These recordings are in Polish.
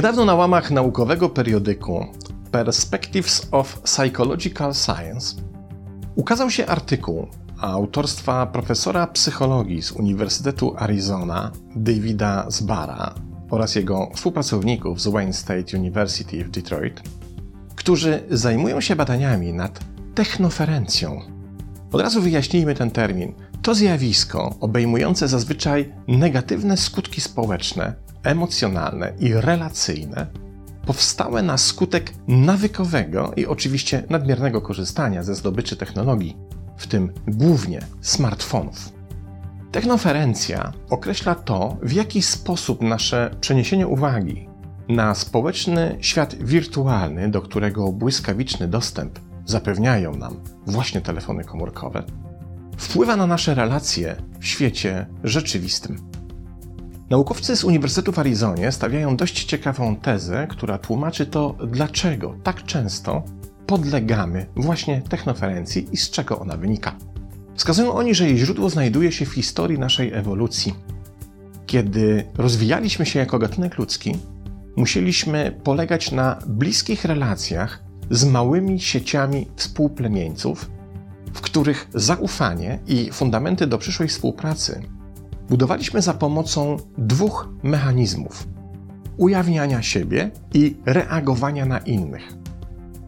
Niedawno na łamach naukowego periodyku Perspectives of Psychological Science ukazał się artykuł autorstwa profesora psychologii z Uniwersytetu Arizona Davida Zbara oraz jego współpracowników z Wayne State University w Detroit, którzy zajmują się badaniami nad technoferencją. Od razu wyjaśnijmy ten termin. To zjawisko obejmujące zazwyczaj negatywne skutki społeczne, emocjonalne i relacyjne, powstałe na skutek nawykowego i oczywiście nadmiernego korzystania ze zdobyczy technologii, w tym głównie smartfonów. Technoferencja określa to, w jaki sposób nasze przeniesienie uwagi na społeczny świat wirtualny, do którego błyskawiczny dostęp zapewniają nam właśnie telefony komórkowe, wpływa na nasze relacje w świecie rzeczywistym. Naukowcy z Uniwersytetu w Arizonie stawiają dość ciekawą tezę, która tłumaczy to, dlaczego tak często podlegamy właśnie technoferencji i z czego ona wynika. Wskazują oni, że jej źródło znajduje się w historii naszej ewolucji. Kiedy rozwijaliśmy się jako gatunek ludzki, musieliśmy polegać na bliskich relacjach z małymi sieciami współplemieńców, w których zaufanie i fundamenty do przyszłej współpracy budowaliśmy za pomocą dwóch mechanizmów: ujawniania siebie i reagowania na innych.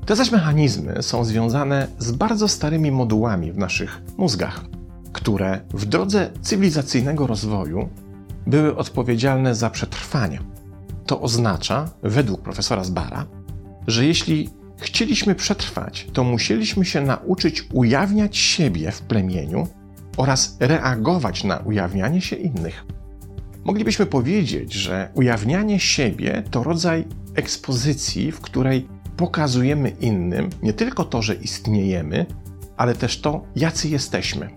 Te zaś mechanizmy są związane z bardzo starymi modułami w naszych mózgach, które w drodze cywilizacyjnego rozwoju były odpowiedzialne za przetrwanie. To oznacza, według profesora Zbara, że jeśli chcieliśmy przetrwać, to musieliśmy się nauczyć ujawniać siebie w plemieniu oraz reagować na ujawnianie się innych. Moglibyśmy powiedzieć, że ujawnianie siebie to rodzaj ekspozycji, w której pokazujemy innym nie tylko to, że istniejemy, ale też to, jacy jesteśmy.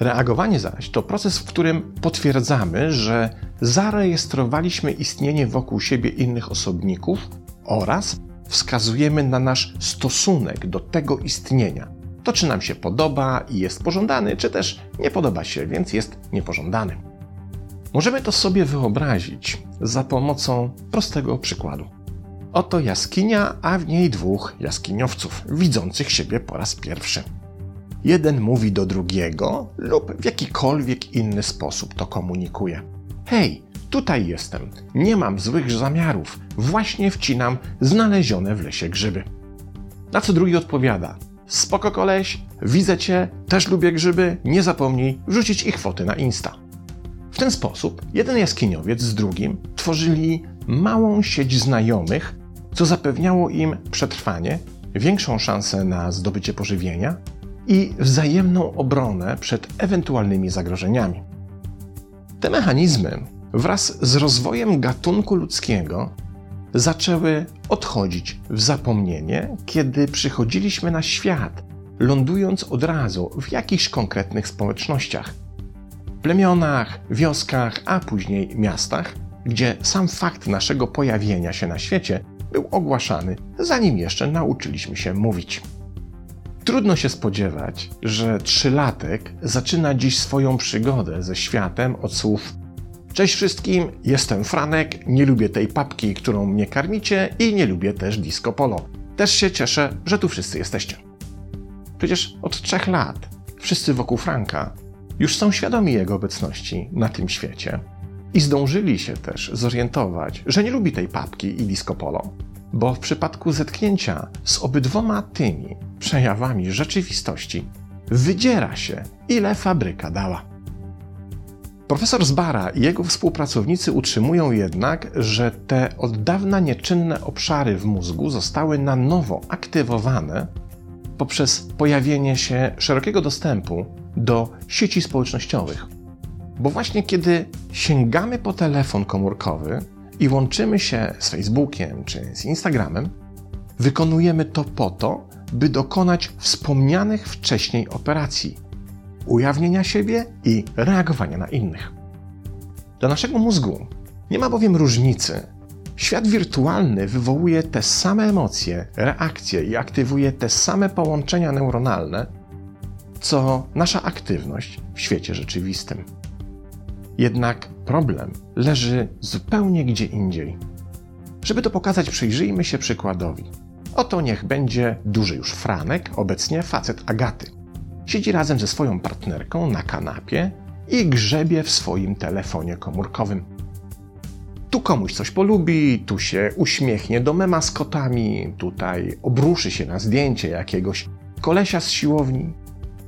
Reagowanie zaś to proces, w którym potwierdzamy, że zarejestrowaliśmy istnienie wokół siebie innych osobników oraz wskazujemy na nasz stosunek do tego istnienia. To, czy nam się podoba i jest pożądany, czy też nie podoba się, więc jest niepożądany. Możemy to sobie wyobrazić za pomocą prostego przykładu. Oto jaskinia, a w niej dwóch jaskiniowców, widzących siebie po raz pierwszy. Jeden mówi do drugiego lub w jakikolwiek inny sposób to komunikuje. Hej, tutaj jestem, nie mam złych zamiarów, właśnie wcinam znalezione w lesie grzyby. Na co drugi odpowiada: Spoko koleś, widzę cię, też lubię grzyby, nie zapomnij wrzucić ich foty na Insta. W ten sposób jeden jaskiniowiec z drugim tworzyli małą sieć znajomych, co zapewniało im przetrwanie, większą szansę na zdobycie pożywienia i wzajemną obronę przed ewentualnymi zagrożeniami. Te mechanizmy wraz z rozwojem gatunku ludzkiego zaczęły odchodzić w zapomnienie, kiedy przychodziliśmy na świat, lądując od razu w jakichś konkretnych społecznościach plemionach, wioskach, a później miastach, gdzie sam fakt naszego pojawienia się na świecie był ogłaszany, zanim jeszcze nauczyliśmy się mówić. Trudno się spodziewać, że trzylatek zaczyna dziś swoją przygodę ze światem od słów Cześć wszystkim, jestem Franek, nie lubię tej papki, którą mnie karmicie i nie lubię też disco polo. Też się cieszę, że tu wszyscy jesteście. Przecież od trzech lat wszyscy wokół Franka już są świadomi jego obecności na tym świecie i zdążyli się też zorientować, że nie lubi tej papki i disco polo, bo w przypadku zetknięcia z obydwoma tymi przejawami rzeczywistości wydziera się, ile fabryka dała. Profesor Zbara i jego współpracownicy utrzymują jednak, że te od dawna nieczynne obszary w mózgu zostały na nowo aktywowane poprzez pojawienie się szerokiego dostępu do sieci społecznościowych. Bo właśnie kiedy sięgamy po telefon komórkowy i łączymy się z Facebookiem czy z Instagramem, wykonujemy to po to, by dokonać wspomnianych wcześniej operacji ujawnienia siebie i reagowania na innych. Dla naszego mózgu nie ma bowiem różnicy. Świat wirtualny wywołuje te same emocje, reakcje i aktywuje te same połączenia neuronalne, co nasza aktywność w świecie rzeczywistym. Jednak problem leży zupełnie gdzie indziej. Żeby to pokazać, przyjrzyjmy się przykładowi. Oto niech będzie duży już Franek, obecnie facet Agaty. Siedzi razem ze swoją partnerką na kanapie i grzebie w swoim telefonie komórkowym. Tu komuś coś polubi, tu się uśmiechnie do mema z kotami, tutaj obruszy się na zdjęcie jakiegoś kolesia z siłowni.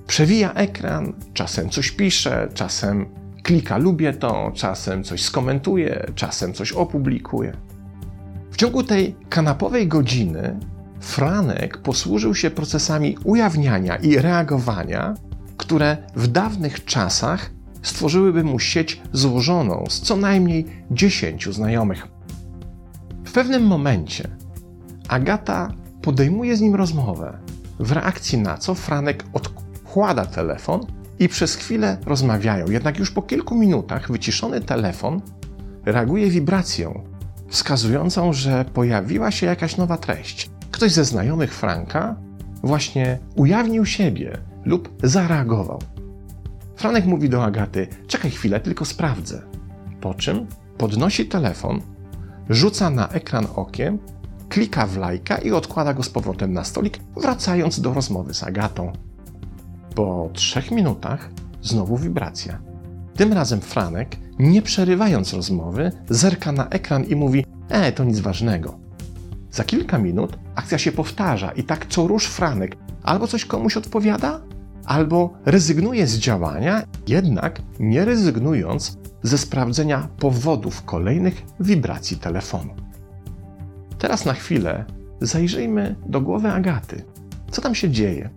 Przewija ekran, czasem coś pisze, czasem klika lubię to, czasem coś skomentuje, czasem coś opublikuje. W ciągu tej kanapowej godziny Franek posłużył się procesami ujawniania i reagowania, które w dawnych czasach stworzyłyby mu sieć złożoną z co najmniej dziesięciu znajomych. W pewnym momencie Agata podejmuje z nim rozmowę, w reakcji na co Franek odkłada telefon i przez chwilę rozmawiają. Jednak już po kilku minutach wyciszony telefon reaguje wibracją, wskazującą, że pojawiła się jakaś nowa treść. Ktoś ze znajomych Franka właśnie ujawnił siebie lub zareagował. Franek mówi do Agaty: Czekaj chwilę, tylko sprawdzę. Po czym podnosi telefon, rzuca na ekran okiem, klika w lajka i odkłada go z powrotem na stolik, wracając do rozmowy z Agatą. Po trzech minutach znowu wibracja. Tym razem Franek, nie przerywając rozmowy, zerka na ekran i mówi: E, to nic ważnego. Za kilka minut akcja się powtarza i tak co rusz Franek albo coś komuś odpowiada, albo rezygnuje z działania, jednak nie rezygnując ze sprawdzenia powodów kolejnych wibracji telefonu. Teraz na chwilę zajrzyjmy do głowy Agaty. Co tam się dzieje?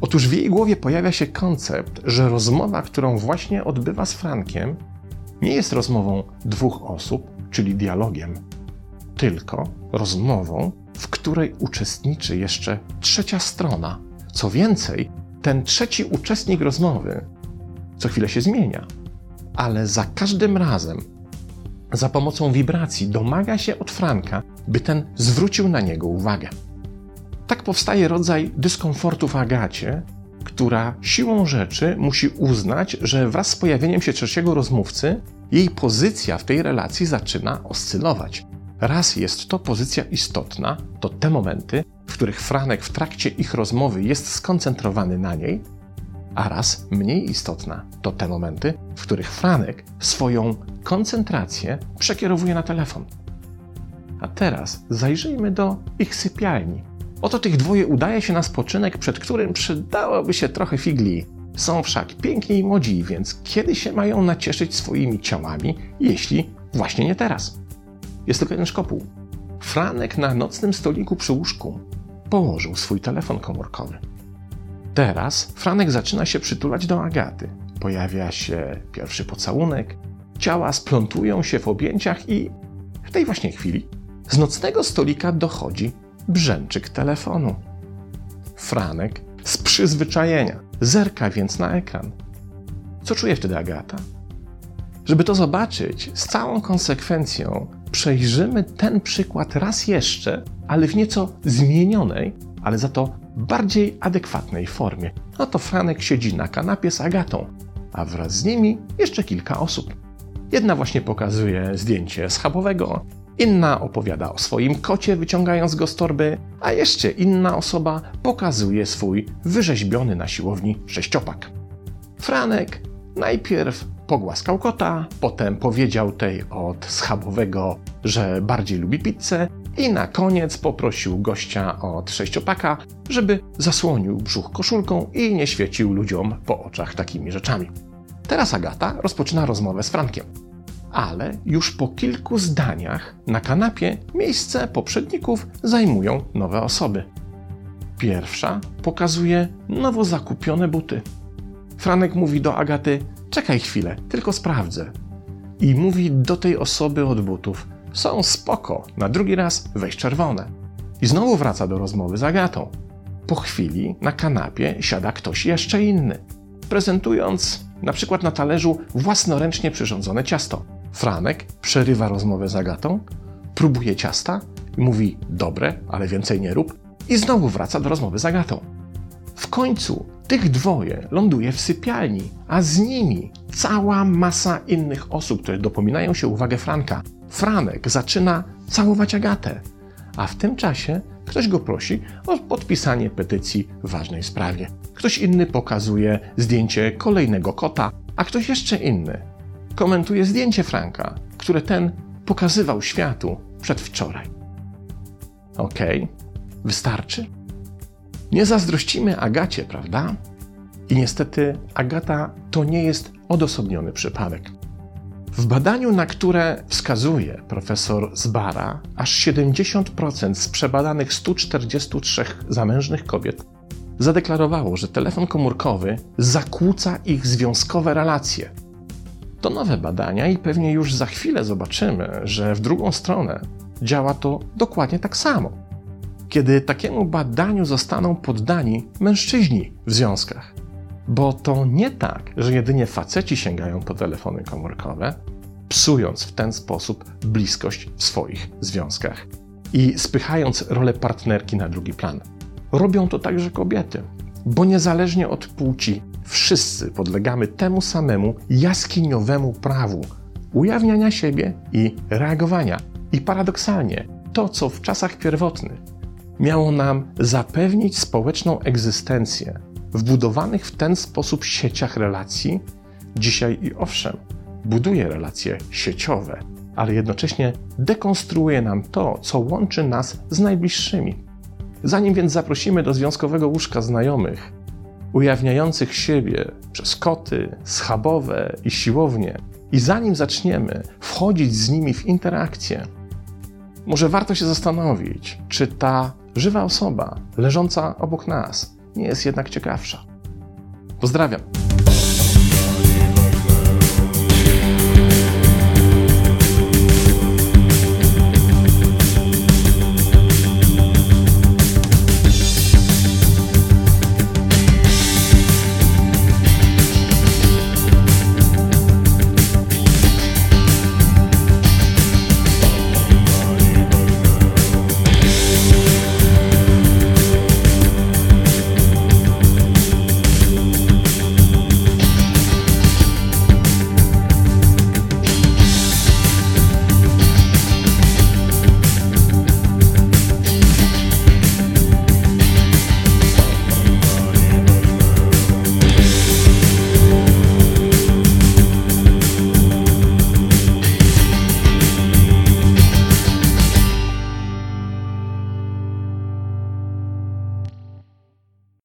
Otóż w jej głowie pojawia się koncept, że rozmowa, którą właśnie odbywa z Frankiem, nie jest rozmową dwóch osób, czyli dialogiem, tylko rozmową, w której uczestniczy jeszcze trzecia strona. Co więcej, ten trzeci uczestnik rozmowy co chwilę się zmienia, ale za każdym razem za pomocą wibracji domaga się od Franka, by ten zwrócił na niego uwagę. Tak powstaje rodzaj dyskomfortu w Agacie, która siłą rzeczy musi uznać, że wraz z pojawieniem się trzeciego rozmówcy jej pozycja w tej relacji zaczyna oscylować. Raz jest to pozycja istotna, to te momenty, w których Franek w trakcie ich rozmowy jest skoncentrowany na niej, a raz mniej istotna to te momenty, w których Franek swoją koncentrację przekierowuje na telefon. A teraz zajrzyjmy do ich sypialni. Oto tych dwoje udaje się na spoczynek, przed którym przydałoby się trochę figli. Są wszak piękni i młodzi, więc kiedy się mają nacieszyć swoimi ciałami, jeśli właśnie nie teraz? Jest tylko jeden szkopuł. Franek na nocnym stoliku przy łóżku położył swój telefon komórkowy. Teraz Franek zaczyna się przytulać do Agaty. Pojawia się pierwszy pocałunek, ciała splątują się w objęciach i w tej właśnie chwili z nocnego stolika dochodzi brzęczyk telefonu. Franek z przyzwyczajenia zerka więc na ekran. Co czuje wtedy Agata? Żeby to zobaczyć z całą konsekwencją, przejrzymy ten przykład raz jeszcze, ale w nieco zmienionej, ale za to bardziej adekwatnej formie. No to Franek siedzi na kanapie z Agatą, a wraz z nimi jeszcze kilka osób. Jedna właśnie pokazuje zdjęcie schabowego, inna opowiada o swoim kocie, wyciągając go z torby, a jeszcze inna osoba pokazuje swój wyrzeźbiony na siłowni sześciopak. Franek najpierw pogłaskał kota, potem powiedział tej od schabowego, że bardziej lubi pizzę i na koniec poprosił gościa od sześciopaka, żeby zasłonił brzuch koszulką i nie świecił ludziom po oczach takimi rzeczami. Teraz Agata rozpoczyna rozmowę z Frankiem. Ale już po kilku zdaniach na kanapie miejsce poprzedników zajmują nowe osoby. Pierwsza pokazuje nowo zakupione buty. Franek mówi do Agaty: Czekaj chwilę, tylko sprawdzę. I mówi do tej osoby od butów: Są spoko, na drugi raz weź czerwone. I znowu wraca do rozmowy z Agatą. Po chwili na kanapie siada ktoś jeszcze inny, prezentując na przykład na talerzu własnoręcznie przyrządzone ciasto. Franek przerywa rozmowę z Agatą, próbuje ciasta i mówi dobre, ale więcej nie rób, i znowu wraca do rozmowy z Agatą. W końcu tych dwoje ląduje w sypialni, a z nimi cała masa innych osób, które dopominają się uwagę Franka. Franek zaczyna całować Agatę. A w tym czasie ktoś go prosi o podpisanie petycji w ważnej sprawie. Ktoś inny pokazuje zdjęcie kolejnego kota, a ktoś jeszcze inny komentuje zdjęcie Franka, które ten pokazywał światu przedwczoraj. Okej, okay. wystarczy? Nie zazdrościmy Agacie, prawda? I niestety Agata to nie jest odosobniony przypadek. W badaniu, na które wskazuje profesor Zbara, aż 70% z przebadanych 143 zamężnych kobiet zadeklarowało, że telefon komórkowy zakłóca ich związkowe relacje. To nowe badania i pewnie już za chwilę zobaczymy, że w drugą stronę działa to dokładnie tak samo. Kiedy takiemu badaniu zostaną poddani mężczyźni w związkach. Bo to nie tak, że jedynie faceci sięgają po telefony komórkowe, psując w ten sposób bliskość w swoich związkach i spychając rolę partnerki na drugi plan. Robią to także kobiety, bo niezależnie od płci, wszyscy podlegamy temu samemu jaskiniowemu prawu ujawniania siebie i reagowania. I paradoksalnie, to co w czasach pierwotnych miało nam zapewnić społeczną egzystencję w budowanych w ten sposób sieciach relacji, dzisiaj i owszem, buduje relacje sieciowe, ale jednocześnie dekonstruuje nam to, co łączy nas z najbliższymi. Zanim więc zaprosimy do związkowego łóżka znajomych, ujawniających siebie przez koty, schabowe i siłownie, i zanim zaczniemy wchodzić z nimi w interakcję, może warto się zastanowić, czy ta żywa osoba leżąca obok nas nie jest jednak ciekawsza. Pozdrawiam.